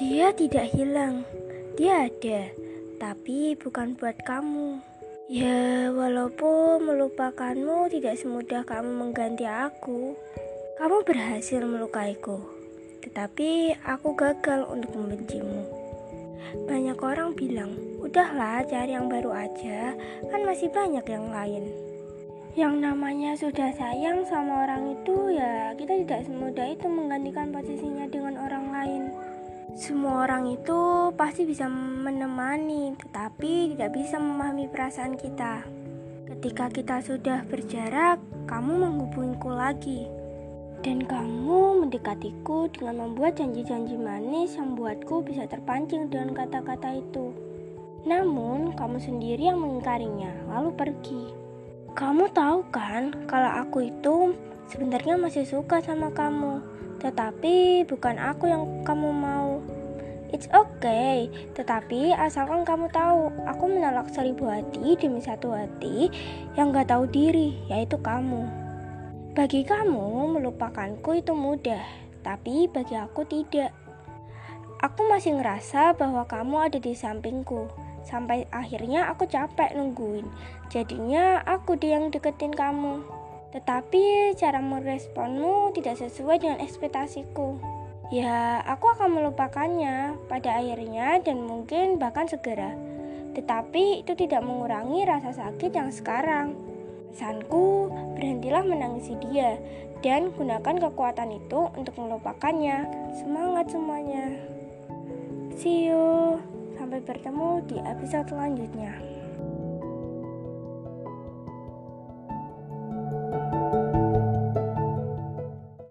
Dia tidak hilang, dia ada, tapi bukan buat kamu. Ya, walaupun melupakanmu tidak semudah kamu mengganti aku, kamu berhasil melukaiku, tetapi aku gagal untuk membencimu. Banyak orang bilang, udahlah cari yang baru aja, kan masih banyak yang lain. Yang namanya sudah sayang sama orang itu ya kita tidak semudah itu menggantikan posisinya dengan. Semua orang itu pasti bisa menemani, tetapi tidak bisa memahami perasaan kita. Ketika kita sudah berjarak, kamu menghubungiku lagi. Dan kamu mendekatiku dengan membuat janji-janji manis yang membuatku bisa terpancing dengan kata-kata itu. Namun, kamu sendiri yang mengingkarinya, lalu pergi. Kamu tahu kan, kalau aku itu sebenarnya masih suka sama kamu tetapi bukan aku yang kamu mau. It's okay, tetapi asalkan kamu tahu, aku menolak seribu hati demi satu hati yang gak tahu diri, yaitu kamu. Bagi kamu, melupakanku itu mudah, tapi bagi aku tidak. Aku masih ngerasa bahwa kamu ada di sampingku, sampai akhirnya aku capek nungguin. Jadinya aku dia yang deketin kamu. Tetapi cara meresponmu tidak sesuai dengan ekspektasiku. Ya, aku akan melupakannya pada akhirnya dan mungkin bahkan segera. Tetapi itu tidak mengurangi rasa sakit yang sekarang. Pesanku, berhentilah menangisi dia dan gunakan kekuatan itu untuk melupakannya. Semangat semuanya. See you. Sampai bertemu di episode selanjutnya.